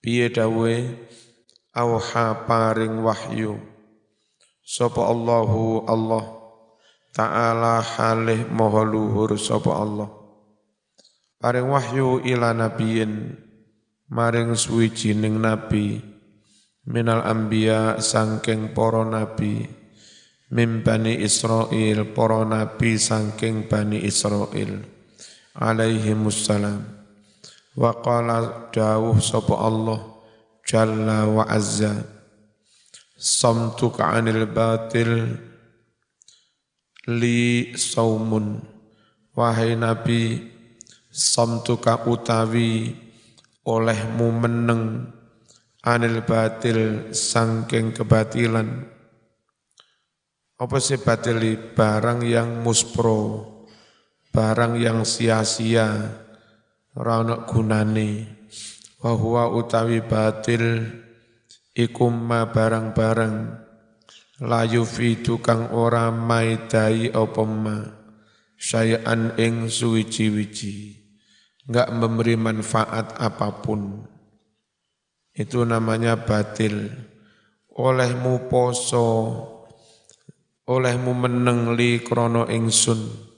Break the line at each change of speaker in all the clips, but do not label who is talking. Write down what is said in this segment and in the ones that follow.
Piye dawe auha paring wahyu. Sapa Allahu Allah. Taala halih maha luhur sapa Allah. Paring wahyu ila nabiyin. Maring suwijining nabi. Minal anbiya sangking para nabi. Mim bani Israel para nabi sangking bani alaihi salam wa qala dawuh sapa Allah jalla wa azza samtuka anil batil li saumun. Wahai nabi samtuka utawi olehmu meneng anil batil sangking kebatilan. Apa sih batili barang yang muspro barang yang sia-sia ora ana gunane. Wa huwa utawi batil ikum ma barang-barang. La yufidu kang ora maidai apa ma. Syai'an ing suwiji-wiji. Enggak memberi manfaat apa pun. Itu namanya batil. Olehmu poso. Olehmu meneng li krono ingsun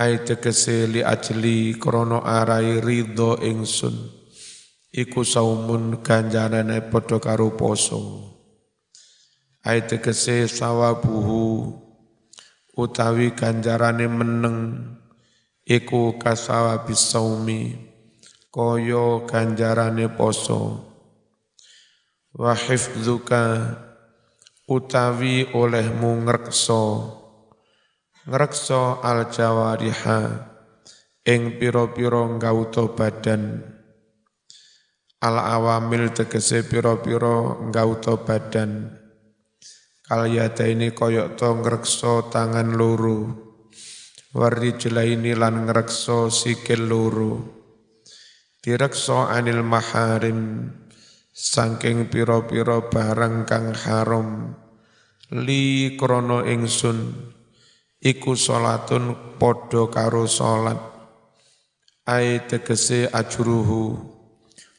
ai tegese li ajli krana arai ridho ingsun. Iku saumun ganjarane padha karo poso. Ai tegese sawabuhu utawi ganjarane meneng iku kasawabi saumi kaya ganjarane poso. Wa hifdzuka utawi olehmu ngrekso ngrekso al jawariha ing pira-pira ngauta badan. Al awamil tegese pira-pira ngauta badan. Kalyata ini koyok to ngrekso tangan loro. Warri ini lan ngrekso sikil loro. Direkso anil maharim saking pira-pira barang kang haram. Li krono ingsun iku salatun padha karo salat. Ai tegese ajruhu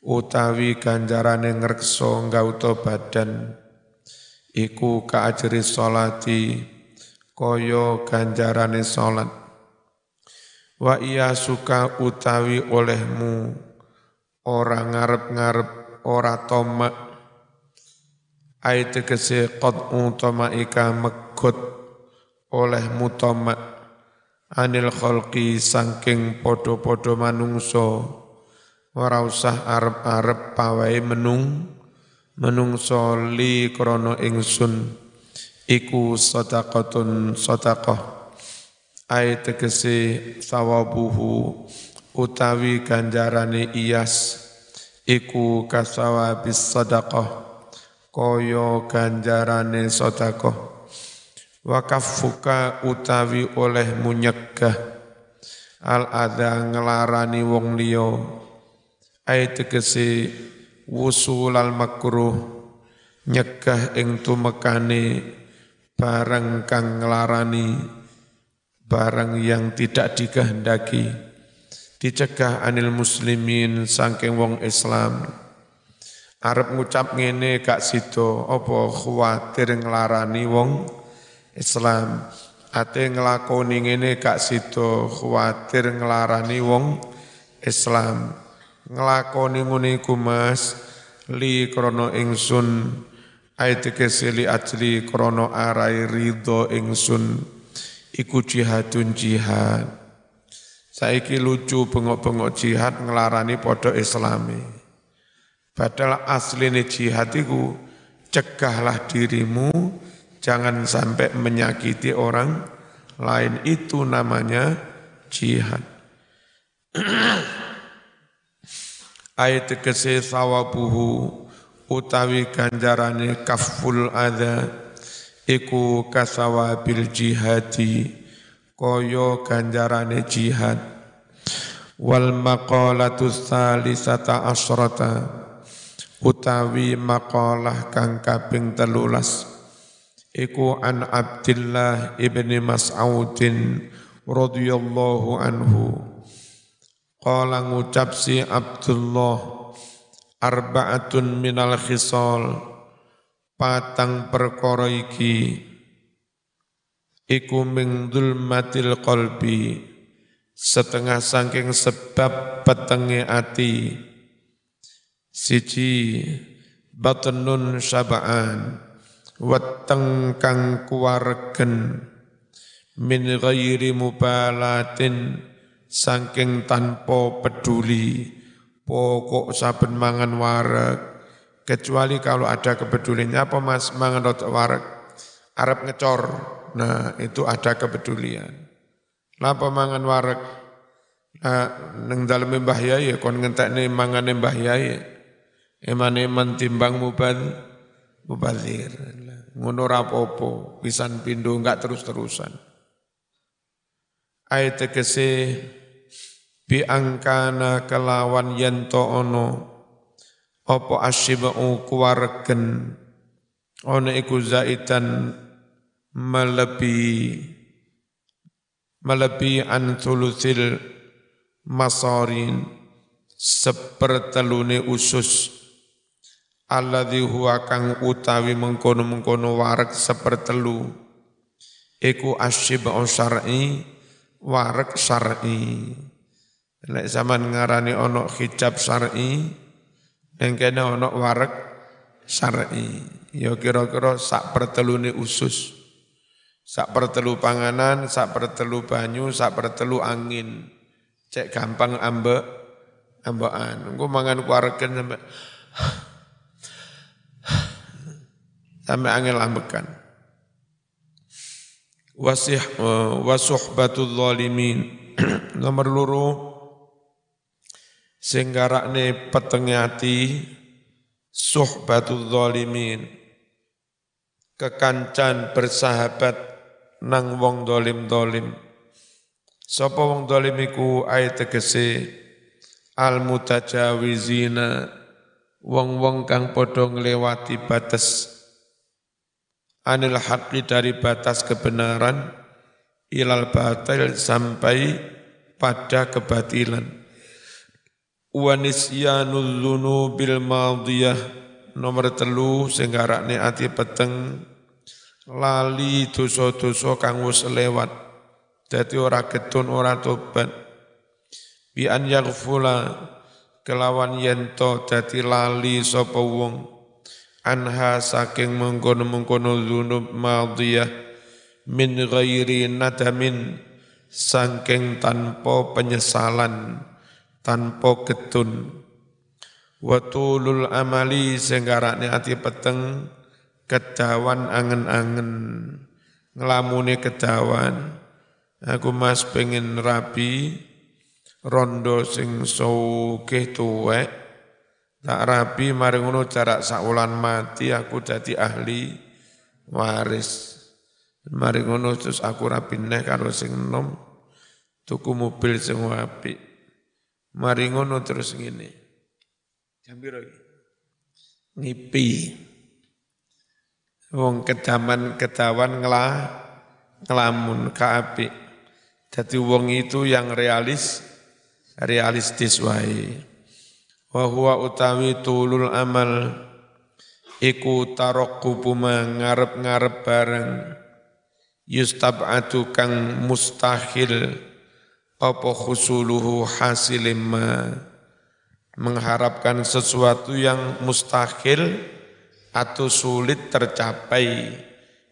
utawi ganjarane ngrekso ngauta badan. Iku kaajri salati kaya ganjarane salat. Wa iya suka utawi olehmu ora ngarep-ngarep ora tomak. Ai tegese qad utama ika megot oleh mutamak anil kholqi sangking podo-podo manungso ora usah arep-arep pawai menung menungso li krono ingsun. Iku sadaqatun sadaqah. Ai tegese sawabuhu utawi ganjarane iyas. Iku kasawabis sadaqah. Koyo ganjarane sadaqah wakafuka utawi oleh munyegah. Al adha ngelarani wong liya. Ai tegese wusul al makruh. Nyegah ing tumekane barang kang ngelarani barang yang tidak dikehendaki. Dicegah anil muslimin saking wong Islam. Arep ngucap ngene gak sida apa khawatir nglarani wong Islam. Ate nglakoni ngene gak sida kuwatir nglarani wong Islam. Nglakoni ngene iku Mas li krana ingsun. Ayat li ajli krana arai ridho ingsun. Iku jihadun jihad. Saiki lucu bengok-bengok jihad ngelarani podo islami. Padahal asline jihad iku cegahlah dirimu Jangan sampai menyakiti orang lain. Itu namanya jihad. Ayat tegese sawabuhu utawi ganjarane kaful adha iku kasawabil jihadi kaya ganjarane jihad. Wal maqalatu salisata asrata utawi maqalah kang kaping telulas iku an Abdillah ibni Mas'udin radhiyallahu anhu. Qala ngucap si Abdullah arba'atun minal khisal patang perkara iki iku ming dzulmatil qalbi setengah saking sebab petenge ati. Siji batnun syaba'an weteng kang kuwaregen min ghairi mubalatin saking tanpa peduli. Pokok saben mangan wareg kecuali kalau ada kepeduliannya. Apa mas? Mangan roti wareg Arab ngecor. Nah itu ada kepedulian. Napa mangan wareg? Nah, neng dalam mbah yai kon ngentekne mangan mbah yai. Eman-eman timbang mubad mubazir ngono rapopo, pisan pindo enggak terus-terusan. Ayat tegese bi angkana kelawan yento ono opo asyibau kuwaregen ono iku zaitan melebi melebi an thuluthil masarin sepertelune usus alladzi huwa kang utawi mengkono-mengkono warek sepertelu. Iku asyib'u syar'i warek syar'i. Nek zaman ngarani ono hijab syar'i yang kena ono warek syar'i. Ya kira-kira sak pertelune usus sak pertelu panganan sak pertelu banyu sak pertelu angin. Cek gampang ambek ambekan. Engko mangan kuareken sampai sampai angin lambekan. Wasih wasuhbatul zalimin. Nomor loro. Sing garakne petenge ati suhbatul zalimin. Kekancan bersahabat nang wong dolim-dolim. Sapa wong dolim iku ayat tegese al mutajawizina wong-wong kang padha nglewati batas anil haqqi dari batas kebenaran ilal batil sampai pada kebatilan. Wa nisyanul dzunubil madiyah nomor telu sing garakne ati peteng lali dosa-dosa kang wis lewat. Dadi ora getun ora tobat. Bi an yaghfula kelawan yento dadi lali sapa wong anha saking mengkono-mengkono dzunub madiyah min ghairi nadamin saking tanpa penyesalan tanpa getun. Watulul amali senggarakne ati peteng kedawan angen-angen. Ngelamune kedawan aku mas pengen rapi rondo sing sugih tuwek tak rapi mari ngono jarak saulan mati aku jadi ahli waris. Mari ngono terus aku rapi neh karo sing enom tuku mobil sing apik. Mari ngono terus ngene. Jambiro ngipi. Wong kedaman kedawan ngelah ngelamun kaapi jadi wong itu yang realis realistis wae wa huwa utawi tulul amal iku taraqqubu ngarep-ngarep bareng. Yustab'atu kang mustahil apa khusuluhu hasilimma mengharapkan sesuatu yang mustahil atau sulit tercapai.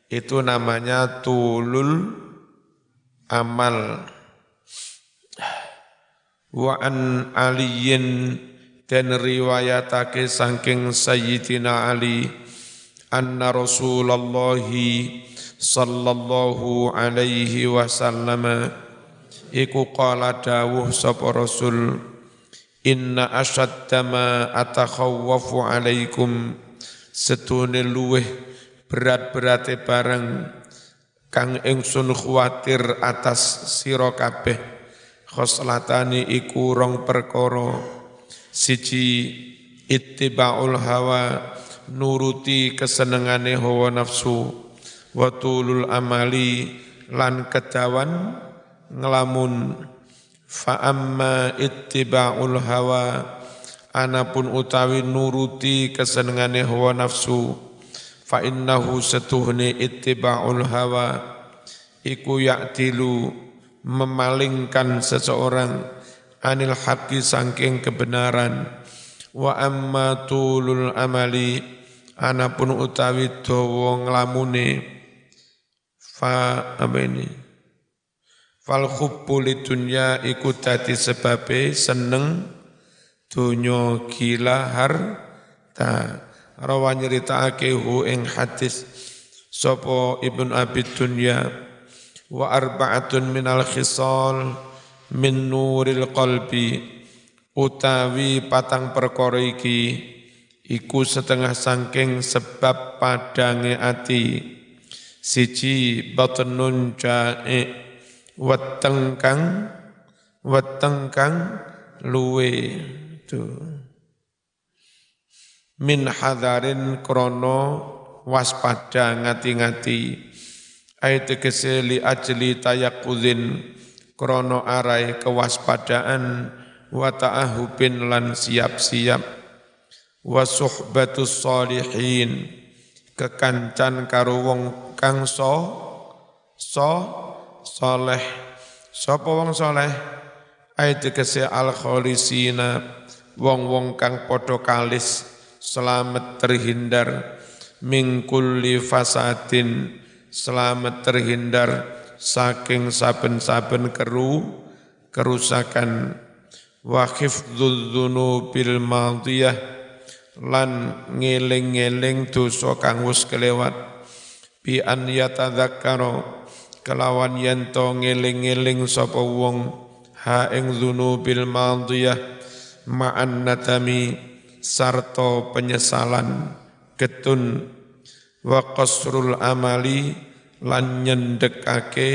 Itu namanya tulul amal. Wa an aliyin dan riwayatake saking Sayyidina Ali anna Rasulullah sallallahu alaihi wasallam iku qala dawuh sapa Rasul inna asyadda ma atakhawwafu alaikum. Setune luweh berat-berate bareng kang ingsun khawatir atas sira kabeh. Khoslatani iku rong perkara siji ittiba'ul hawa nuruti kesenengane hawa nafsu wa tulul amali lan kedawan ngelamun. Fa amma ittiba'ul hawa anapun utawi nuruti kesenengane hawa nafsu fa innahu setuhne ittiba'ul hawa iku ya'tilu memalingkan seseorang anil haqqi sangking kebenaran. Wa amma tulul amali anapun utawi dawa nglamune fa apa ini? Fal khubbu lidunya iku dadi sebabe seneng Dunyo gila harta. Rawa nyeritakake hu ing hadis sapa Ibnu Abi Dunya wa arba'atun minal khisal min nuril qalbi utawi patang perkara iki iku setengah sangking sebab padange ati. Siji batnun jae weteng kang weteng kang luwe. Itu min hadarin krono waspada ngati-ngati. Ayat tegese li tayakudin krono arai kewaspadaan wa ta'ahubin lan siap-siap. Wa suhbatus salihin kekancan karo wong kang so so soleh. Sapa wong soleh? Ayat tegese al khalisina wong-wong kang padha kalis selamat terhindar. Mingkulli fasadin selamat terhindar saking saben-saben keru kerusakan. Wa dzunubil madiyah lan ngeling-eling dosa kang wis kelewat. Bi an yatadzakkara kelawan yen to ngeling-eling sapa wong ha ing dzunubil madiyah ma'an natami sarto penyesalan getun. Wa qasrul amali lan nyendekake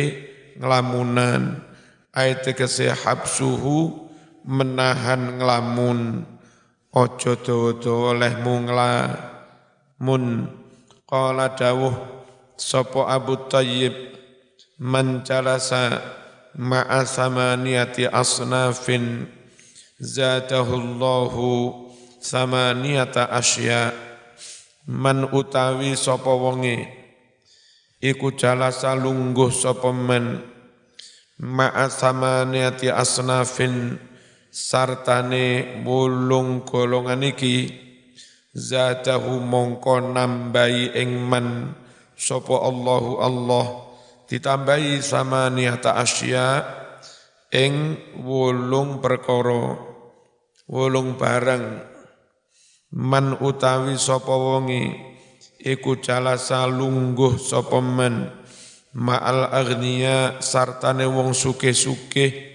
nglamunan. Ayat tegese habsuhu menahan nglamun. Ojo dawa-dawa olehmu nglamun. Qala dawuh sapa Abu Tayyib man jalasa ma'a samaniyati asnafin zadahullahu samaniyata asya. Man utawi sapa wonge iku jalasa lungguh sapa men? Ma'a samaniyati asnafin sartane bulung golongan iki. Zatahu mongko nambahi ing man sapa Allahu Allah ditambahi samaniyata asya ing wolung perkara wolung barang. Man utawi sapa wonge iku jalasa lungguh sapa man ma'al agniya sartane wong suke-suke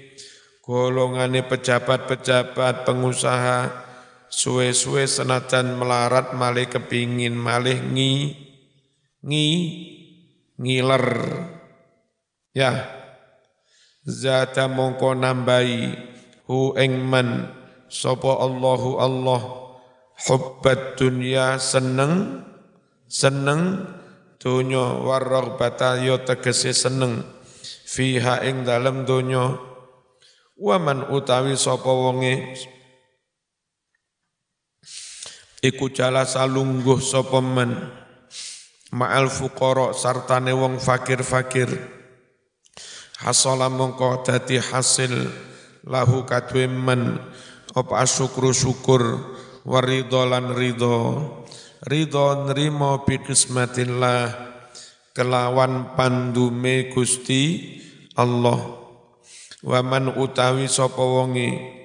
golongane pejabat-pejabat pengusaha suwe-suwe senajan melarat malih kepingin malih ngi ngi ngiler. Ya. Zata mongko nambahi hu ing man sapa Allahu Allah hubbat dunya seneng seneng. Dunya warraghbata yo tegese seneng. Fiha ing dalem dunya waman utawi sapa wonge? Iku jala salungguh sapa men? Ma'al fuqara sartane wong fakir-fakir. Hasala mongko dadi hasil lahu kadwe men. Apa syukur waridho lan ridho ridho nrimo bi kismatillah. Kelawan pandume Gusti Allah. Waman utawi sapa wonge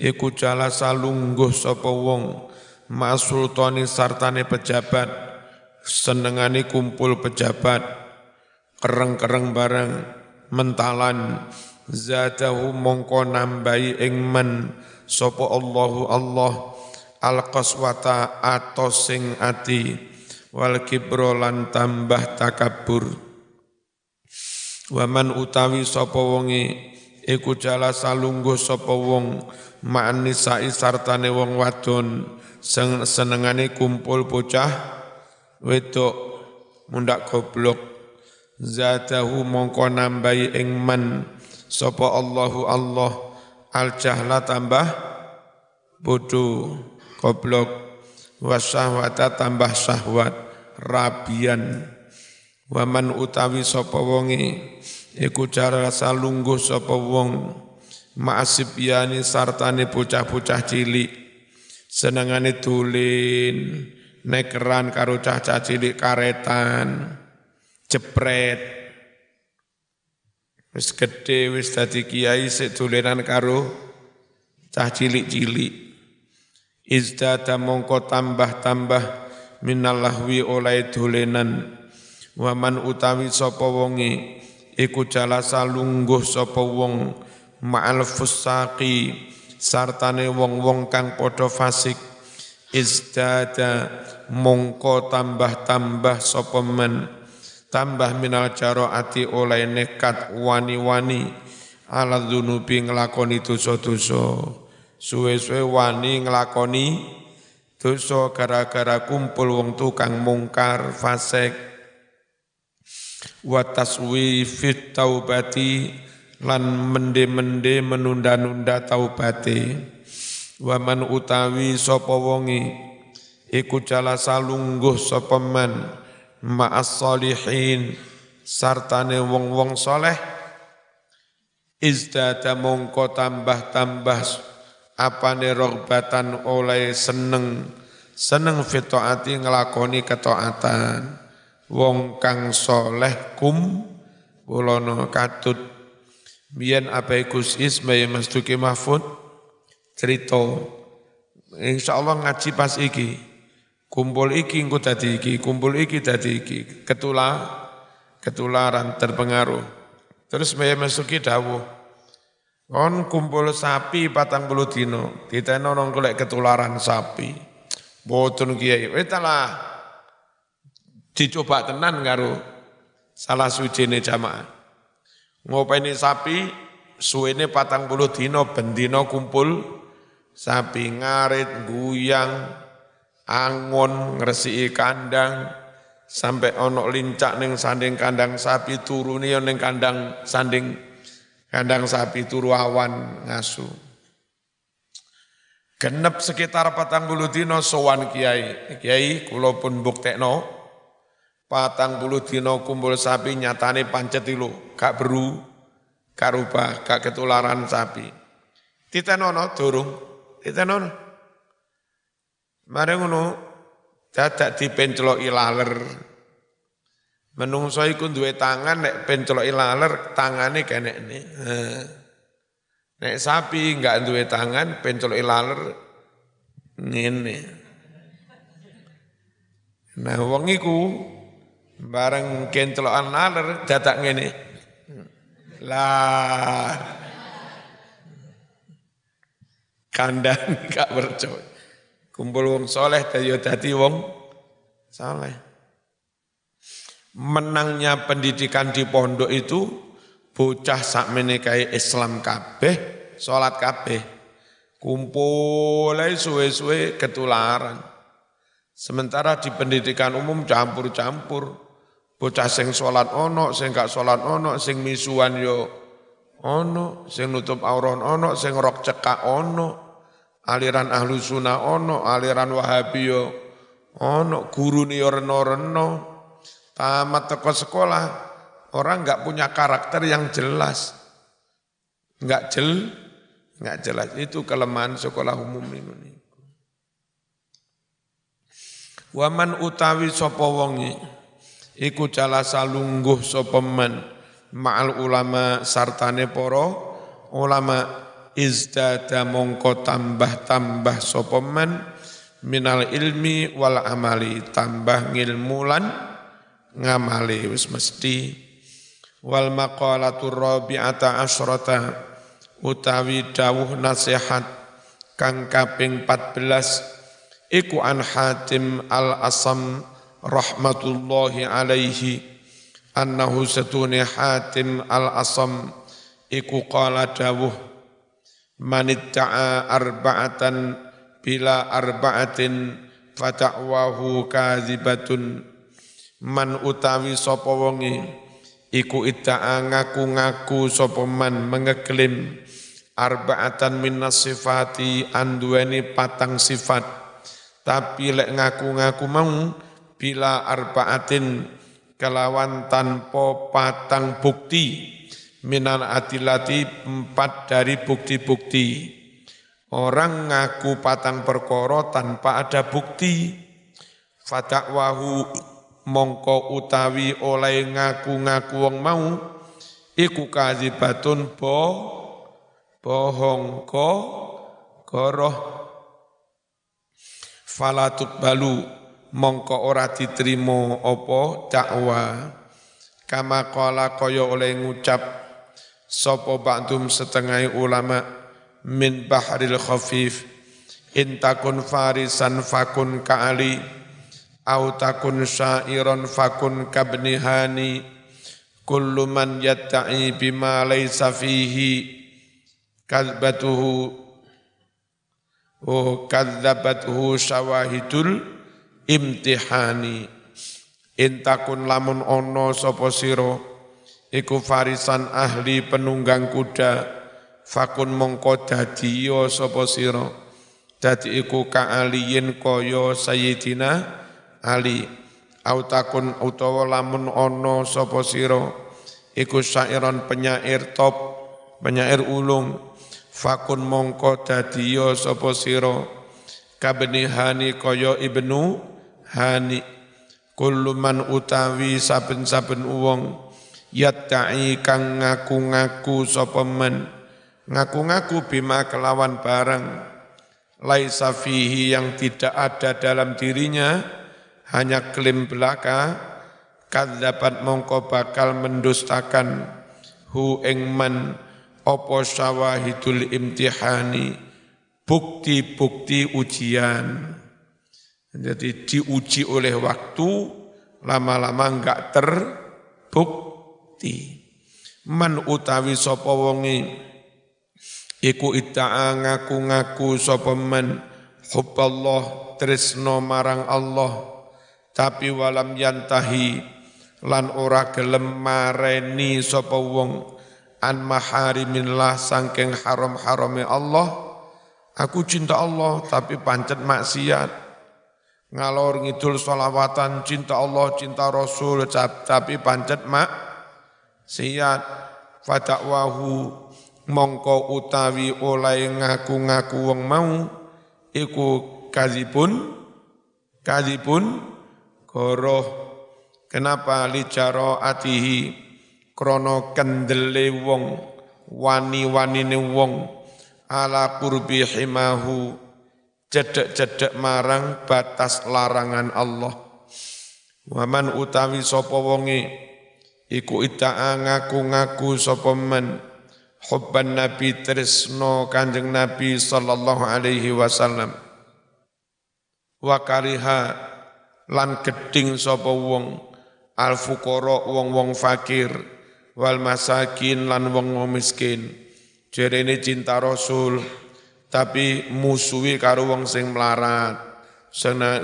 iku jala salungguh sapa wong masultani sartane pejabat senengane kumpul pejabat kereng-kereng barang mentalan zatahu mongko nambahi ing men sapa Allahu Allah al qaswata atos sing ati wal kibro lan tambah takabur. Waman utawi sapa wonge iku jala salungguh sapa wong ma'an nisa'i sartane wong wadon senengane kumpul bocah wedok mundak goblok. Zatahu mongko nambahi ing man sapa Allahu Allah al jahla tambah bodoh goblok wasyahwata tambah syahwat rabian. Waman utawi sapa wonge iku cara salungguh sapa wong. Ma'asibyani sartane bocah-bocah cilik. Senengane tulin nekeran karo cah-cah cilik karetan. Jepret. Wis gede wis dadi kiai sik dolenan karo cah cilik-cilik izdada mongko tambah-tambah minallahwi oleh dolenan. Waman utawi sapa wonge iku jalasa lungguh sapa wong ma'al fusaqi sartane wong-wong kang padha fasik. Izdada mongko tambah-tambah sapa men tambah minal jaraati oleh nekat wani-wani. Ala dzunubi nglakoni dosa-dosa suwe-suwe wani nglakoni dosa gara-gara kumpul wong tukang mungkar fasik. Wa taswifit taubati lan mende-mende menunda-nunda taubate wa man utawi sapa wonge iku jala salungguh sapa man ma'as solihin sartane wong-wong soleh. Izdada mongko tambah-tambah apane rogbatan oleh seneng. Seneng fitoati ngelakoni ketaatan wong kang soleh kum kulono katut. Biyen abai Gus Ismail Mas Duki Mahfud? Cerita. Insyaallah ngaji pas iki. Kumpul iki engko dadi iki kumpul iki dadi iki. Ketula ketularan terpengaruh. Terus Mbah Mas Duki dawuh Kon kumpul sapi patang puluh dino, diteno nong ketularan sapi. Boten kiai, wetalah dicoba tenan karo salah suci jamaah. Ngopeni sapi, suwene patang puluh dino, bendino kumpul sapi. Ngarit, guyang, angon, ngresi kandang, sampai onok lincak neng sanding kandang sapi turuni neng kandang sanding Kandang sapi turu awan ngasu. Genep sekitar patang bulu dino sowan kiai. Kiai kulo pun buktekno. Patang bulu dino kumpul sapi nyatane pancet ilu. Gak beru, gak rubah, gak ketularan sapi. Titenono durung, titenono. Mari ngono, dadak dipencelok ilaler. Menungso iku duwe tangan nek penceloki laler tangane kenekne. Nek sapi enggak duwe tangan penceloki laler ngene. Nah wong iku bareng kencelokan laler dadak ngene. Lah kandang gak percaya. Kumpul wong soleh dadi wong soleh menangnya pendidikan di pondok itu bocah sak menekai Islam kabeh, sholat kabeh, kumpul suwe-suwe ketularan. Sementara di pendidikan umum campur-campur, bocah sing sholat ono, sing gak sholat ono, sing misuan yo ono, sing nutup auron ono, sing rok cekak ono, aliran ahlu sunnah ono, aliran wahabi yo ono, guru ni reno-reno, tamat toko sekolah, orang nggak punya karakter yang jelas. Nggak jel, nggak jelas. Itu kelemahan sekolah umum ini. Waman utawi sapa wonge iku cala salungguh sapa ma'al ulama sartane para ulama izdada mongko tambah-tambah sapa man minal ilmi wal amali tambah ngilmulan ngamali wis mesti. Wal maqalatu rabi'ata asyrata utawi dawuh nasihat kang kaping 14 iku an Hatim al Asam rahmatullahi alaihi annahu satuni Hatim al-Asam iku qala dawuh manitta'a arba'atan bila arba'atin fata'wahu kazibatun man utawi sapa wonge iku idda'a ngaku-ngaku sapa man mengeklaim arba'atan min sifati anduweni patang sifat tapi lek ngaku-ngaku mau bila arba'atin kelawan tanpa patang bukti minan adilati empat dari bukti-bukti. Orang ngaku patang perkoro tanpa ada bukti. Fatakwahu mongko utawi oleh ngaku-ngaku wong mau iku kazibatun bo bohong ko goroh. Falatut balu mongko ora diterima apa dakwa kama kala kaya oleh ngucap Sopo ba'dum setengah ulama min bahril khafif in takun farisan fakun ka'ali au takun syairon fakun kabnihani. Kullu man yatta'i bima laysa fihi. Kadbatuhu oh kadzabathu imtihani. In takun lamun ono sapa sira iku farisan ahli penunggang kuda. Fakun mongko dadi sapa sira dadi iku kaaliyin kaya sayyidina ali au takun utawa lamun ana sapa sira iku syairon penyair top penyair ulung. Fakun mongko dadi yo sapa sira kabni hani kaya ibnu hani. Kullu man utawi saben-saben uwong yatta'i kang ngaku-ngaku sapa men. Ngaku-ngaku bima kelawan barang. Laisa fihi yang tidak ada dalam dirinya hanya klaim belaka kadzabat mongko bakal mendustakan hu ing man apa syawahidul imtihani bukti-bukti ujian jadi diuji oleh waktu lama-lama enggak terbukti bukti. Man utawi sapa wonge iku ita'a ngaku-ngaku sapa man hubballah tresno marang Allah tapi walam yantahi lan ora gelem mareni sapa wong an maharimillah sangking haram-harame Allah. Aku cinta Allah tapi pancet maksiat. Ngalor ngidul solawatan cinta Allah cinta Rasul tapi pancet mak Siyat fadakwahu mongko utawi oleh ngaku-ngaku wong mau iku kadzibun kadzibun goroh kenapa licaro atihi krono kendele wong wani-wanine wong ala kurbi himahu cedek-cedek marang batas larangan Allah. Waman utawi sapa wonge iku ita'a ngaku-ngaku sapa men hubban nabi tresno kanjeng nabi sallallahu alaihi wasallam. Wa kariha lan geding sapa wong al fuqara wong-wong fakir wal masakin lan wong miskin. Jerene cinta rasul tapi musuhi karo wong sing melarat.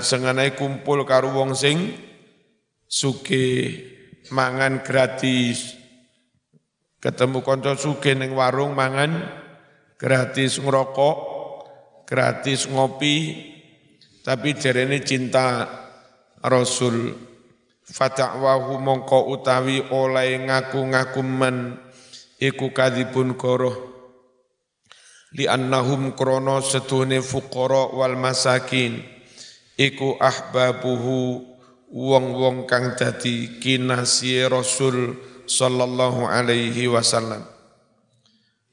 Sengenai kumpul karo wong sing sugih mangan gratis. Ketemu konco suge ning warung mangan gratis ngerokok, gratis ngopi, tapi jarene cinta Rasul fata'wahu mongko utawi oleh ngaku-ngaku men iku kadibun koroh li annahum krono setune fuqara wal masakin iku ahbabuhu wong-wong kang dadi kinasih Rasul sallallahu alaihi wasallam.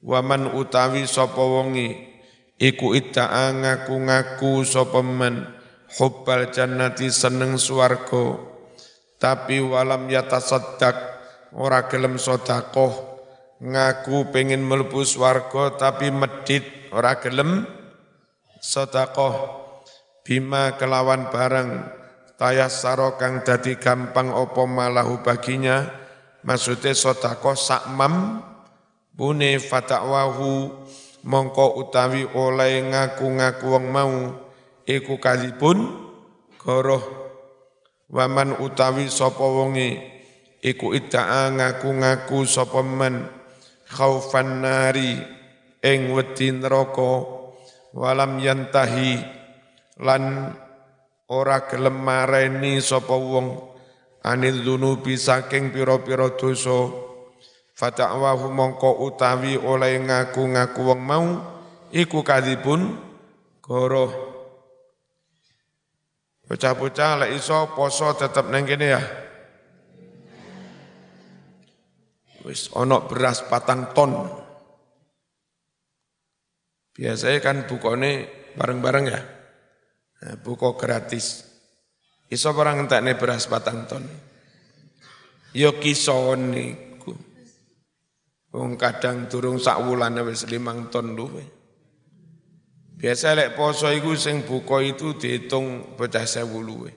Waman utawi sapa wonge iku idda'a ngaku-ngaku sapa men hubbal jannati seneng swarga. Tapi walam yatasaddaq ora gelem sedekah. Ngaku pengen mlebu swarga tapi medit ora gelem sedekah. Bima kelawan barang tayassara kang dadi gampang opo malahu baginya. Maksudnya sodako sakmam bune fata'wahu mongko utawi oleh ngaku-ngaku wong mau iku kalipun goroh. Waman utawi sapa wonge iku idda'a ngaku-ngaku sapa men khaufan nari ing wedi neraka. Walam yantahi lan ora gelem mareni sapa wong. Anil dunubi saking pira-pira dosa. Fata'wahu mongko utawi oleh ngaku-ngaku wong mau iku kadipun goroh bocah-bocah lek iso poso tetep neng kene ya wis ono beras patang ton biasanya kan bukone bareng-bareng ya Nah, buko gratis. Iso orang entekne beras patang ton. Yo kison niku. Wong kadang durung sak wulan wis limang ton luwe. Biasa lek poso iku sing buka itu dihitung pecah sewu luwe.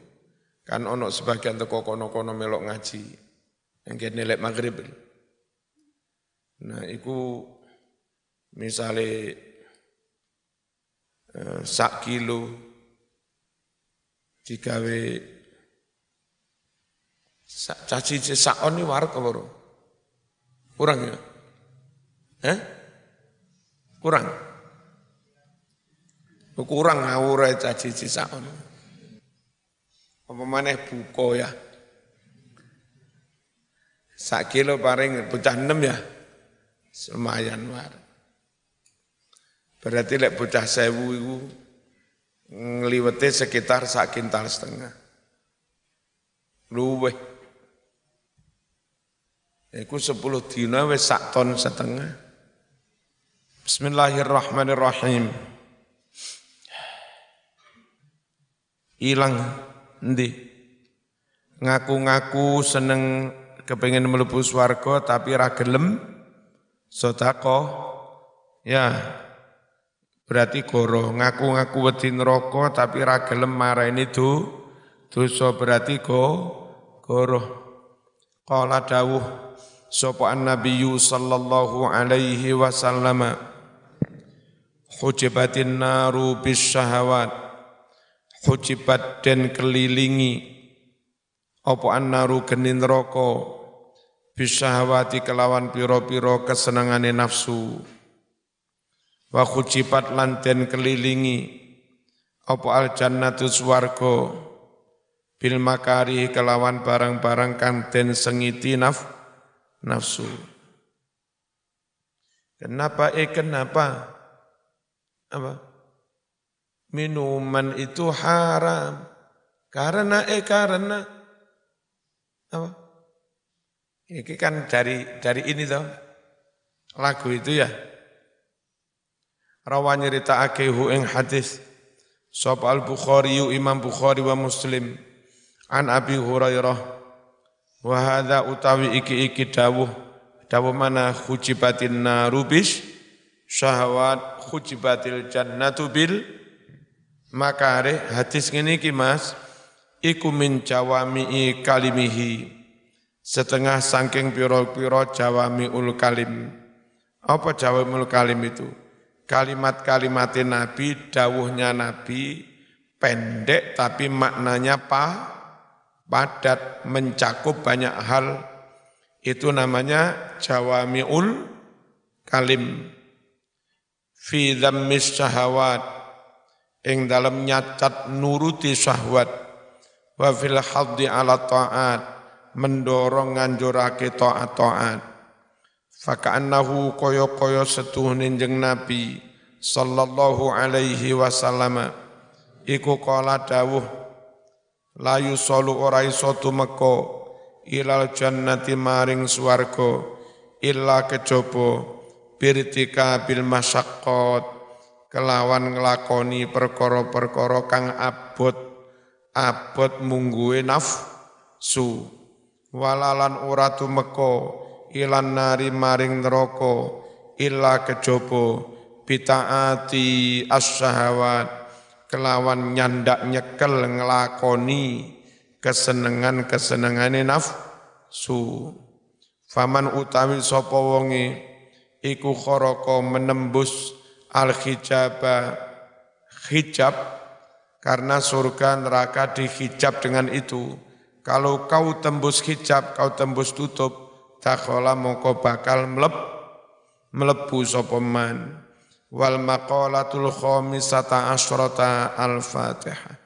Kan ono sebagian teko kono-kono melok ngaji. Yang kene lek maghrib. Nah, iku misalnya eh, sak kilo digawe caci sakon ini warak apa Kurang ya? Eh? Kurang? Kurang ngawur caci sakon. Apa maneh buko ya? Sak kilo paling bocah enam ya? Lumayan war. Berarti lek bocah sewu itu ngliwete sekitar sak kintal setengah. Luweh. Iku sepuluh dina wis sak ton setengah. Bismillahirrahmanirrahim. Ilang endi? Ngaku-ngaku seneng kepengin mlebu swarga tapi ra gelem. Sedekah. Ya, Berarti goro. Ngaku-ngaku wedi neraka tapi ra gelem marani do dosa. Berarti go goro. Qala dawuh sapa annabiyyu sallallahu alaihi wasallam. Hujibatin naru bis syahawat hujibat den kelilingi. Apa annaru geni neraka? Bis syahawati kelawan pira-pira kesenengane nafsu. Wa khujibat lanten kelilingi. Apa al jannatu swarga? Bil makari kelawan barang-barang kang den sengiti naf nafsu. Kenapa? Eh kenapa? Apa minuman itu haram. Karena eh karena. Apa? Ini kan dari dari ini toh. Lagu itu ya. Rawa nyeritakake hu ing hadis. Sapa al bukhari imam bukhari wa muslim. An abi hurairah. Wa hadza utawi iki iki dawuh. Dawuh mana? Khujibatin narubis syahwat khujibatil jannatu bil makare hadis ngene iki Mas iku min jawami kalimihi setengah saking piro-piro jawamiul kalim apa jawamiul kalim itu kalimat-kalimat Nabi, dawuhnya Nabi pendek tapi maknanya pa, padat, mencakup banyak hal. Itu namanya jawami'ul kalim. Fi dhammis syahawat. Ing dalam nyacat nuruti syahwat. Wa fil haddi ala ta'at. Mendorong nganjurake ta'at-ta'at Faka'annahu koyo-koyo setuhnin jeng Nabi sallallahu alaihi wasallam iku kala dawuh layu solu ora iso tumeka ilal jannati maring swarga illa kejaba birtika bil masyaqqat kelawan nglakoni perkara-perkara kang abot abot mungguwe nafsu. Walalan ora tumeka ilan nari maring neraka illa kejaba. Bitaati as-syahawat. Kelawan nyandak nyekel nglakoni kesenengan-kesenengane nafsu. Faman utawi sapa wonge iku khoroko menembus al hijaba hijab karena surga neraka dihijab dengan itu. Kalau kau tembus hijab, kau tembus tutup, takhola mongko bakal melep, melebu sopeman. Wal maqalatul khamisata asyrata al-fatihah.